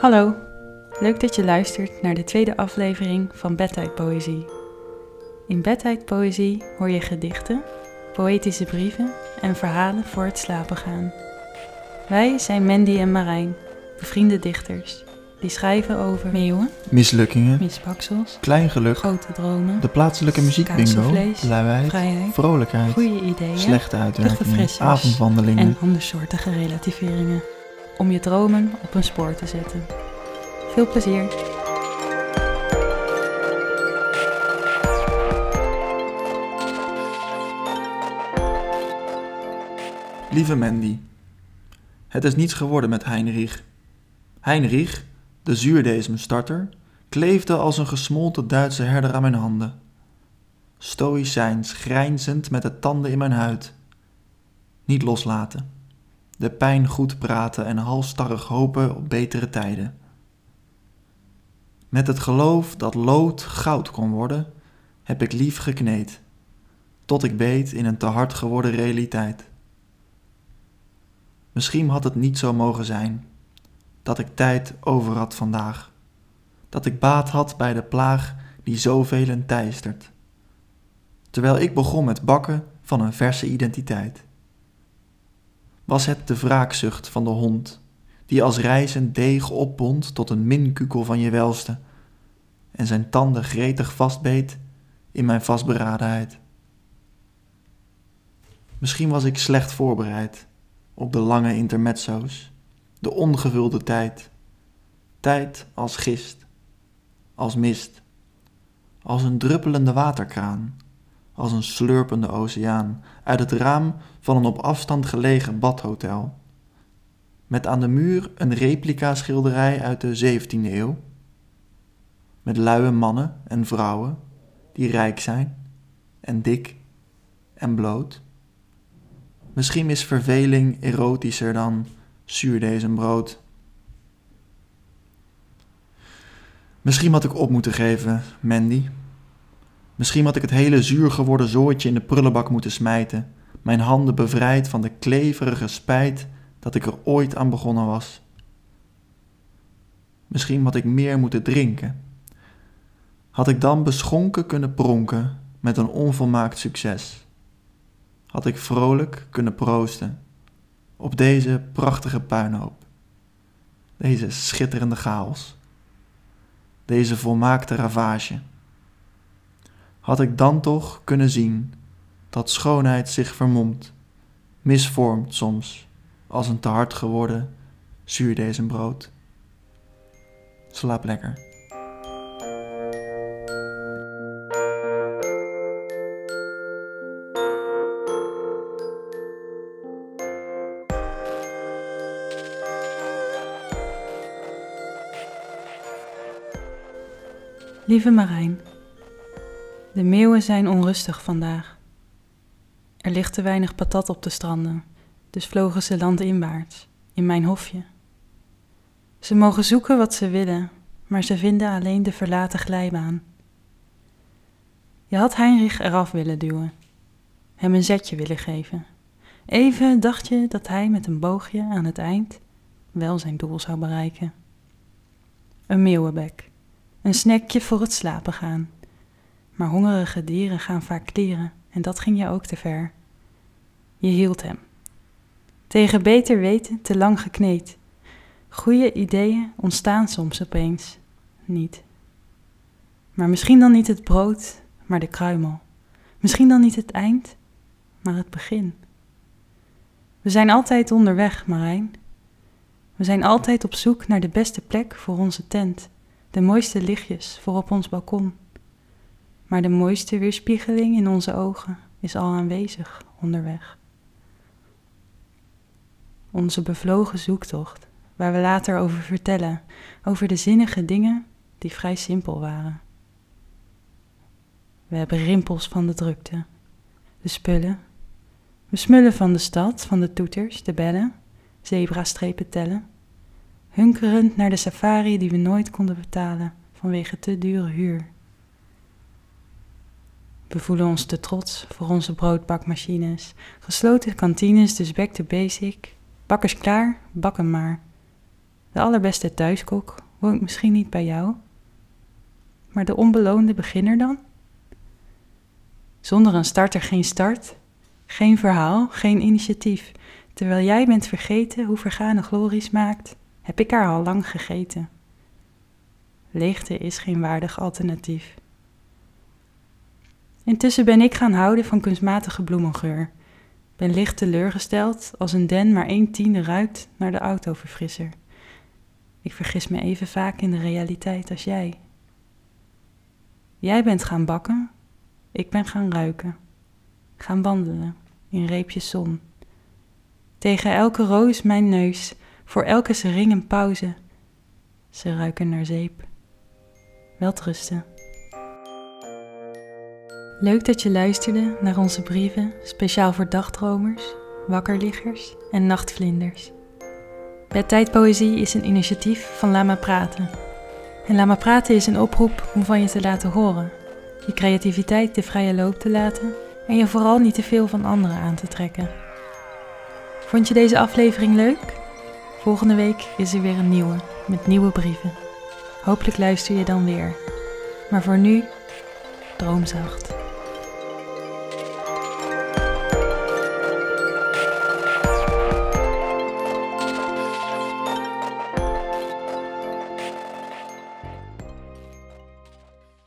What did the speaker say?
Hallo, leuk dat je luistert naar de tweede aflevering van Bedtijdpoëzie. In Bedtijdpoëzie hoor je gedichten, poëtische brieven en verhalen voor het slapen gaan. Wij zijn Mandy en Marijn, bevriende dichters, die schrijven over meeuwen, Mislukkingen, misbaksels, klein geluk, grote dromen, de plaatselijke muziekbingo, luiheid, vrijheid, vrolijkheid, goede ideeën slechte uitwerkingen, avondwandelingen. en andersoortige relativeringen. Om je dromen op een spoor te zetten. Veel plezier! Lieve Mandy, het is niets geworden met Heinrich. Heinrich, de zuurdesem-starter, kleefde als een gesmolten Duitse herder aan mijn handen. Stoïcijns, grijnzend met de tanden in mijn huid. Niet loslaten. De pijn goed praten en halstarrig hopen op betere tijden. Met het geloof dat lood goud kon worden, heb ik lief gekneed, tot ik beet in een te hard geworden realiteit. Misschien had het niet zo mogen zijn, dat ik tijd over had vandaag, dat ik baat had bij de plaag die zoveel teistert, terwijl ik begon met bakken van een verse identiteit. Was het de wraakzucht van de hond, die als rijzend deeg opbond tot een minkukel van je welste, en zijn tanden gretig vastbeet in mijn vastberadenheid? Misschien was ik slecht voorbereid op de lange intermezzo's, de ongevulde tijd. Tijd als gist, als mist, als een druppelende waterkraan, als een slurpende oceaan uit het raam van een op afstand gelegen badhotel. Met aan de muur een replica schilderij uit de 17e eeuw. Met luie mannen en vrouwen die rijk zijn en dik en bloot. Misschien is verveling erotischer dan zuurdezenbrood. Misschien had ik op moeten geven, Mandy. Misschien had ik het hele zuur geworden zooitje in de prullenbak moeten smijten, mijn handen bevrijd van de kleverige spijt dat ik er ooit aan begonnen was. Misschien had ik meer moeten drinken. Had ik dan beschonken kunnen pronken met een onvolmaakt succes had ik vrolijk kunnen proosten op deze prachtige puinhoop, deze schitterende chaos, deze volmaakte ravage. Had ik dan toch kunnen zien dat schoonheid zich vermomt, misvormt soms als een te hard geworden zuurdezenbrood. Slaap lekker. Lieve Marijn, de meeuwen zijn onrustig vandaag. Er ligt te weinig patat op de stranden, dus vlogen ze landinwaarts, in mijn hofje. Ze mogen zoeken wat ze willen, maar ze vinden alleen de verlaten glijbaan. Je had Heinrich eraf willen duwen, hem een zetje willen geven. Even dacht je dat hij met een boogje aan het eind wel zijn doel zou bereiken. Een meeuwenbek een snackje voor het slapen gaan. Maar hongerige dieren gaan vaak kleren en dat ging je ook te ver. Je hield hem. Tegen beter weten te lang gekneed. Goede ideeën ontstaan soms opeens niet. Maar misschien dan niet het brood, maar de kruimel. Misschien dan niet het eind, maar het begin. We zijn altijd onderweg, Marijn. We zijn altijd op zoek naar de beste plek voor onze tent de mooiste lichtjes voor op ons balkon. Maar de mooiste weerspiegeling in onze ogen is al aanwezig onderweg. Onze bevlogen zoektocht, waar we later over vertellen, over de zinnige dingen die vrij simpel waren. We hebben rimpels van de drukte, de spullen. We smullen van de stad, van de toeters, de bellen, zebrastrepen tellen hunkerend naar de safari die we nooit konden betalen vanwege te dure huur. We voelen ons te trots voor onze broodbakmachines, gesloten kantines, dus back to basic. Bakkers klaar, bakken maar. De allerbeste thuiskok woont misschien niet bij jou. Maar de onbeloonde beginner dan? Zonder een starter geen start, geen verhaal, geen initiatief. Terwijl jij bent vergeten hoe vergane glorie smaakt, heb ik haar al lang gegeten. Leegte is geen waardig alternatief. Intussen ben ik gaan houden van kunstmatige bloemengeur. Ben licht teleurgesteld als een den maar één tiende ruikt naar de autoverfrisser. Ik vergis me even vaak in de realiteit als jij. Jij bent gaan bakken, ik ben gaan ruiken. Gaan wandelen in reepjes zon. Tegen elke roos mijn neus, voor elke sering een pauze. Ze ruiken naar zeep. Welterusten. Leuk dat je luisterde naar onze brieven, speciaal voor dagdromers, wakkerliggers en nachtvlinders. Bedtijdpoëzie is een initiatief van Lama Praten. En Lama Praten is een oproep om van je te laten horen, je creativiteit de vrije loop te laten en je vooral niet te veel van anderen aan te trekken. Vond je deze aflevering leuk? Volgende week is er weer een nieuwe met nieuwe brieven. Hopelijk luister je dan weer. Maar voor nu, droomzacht.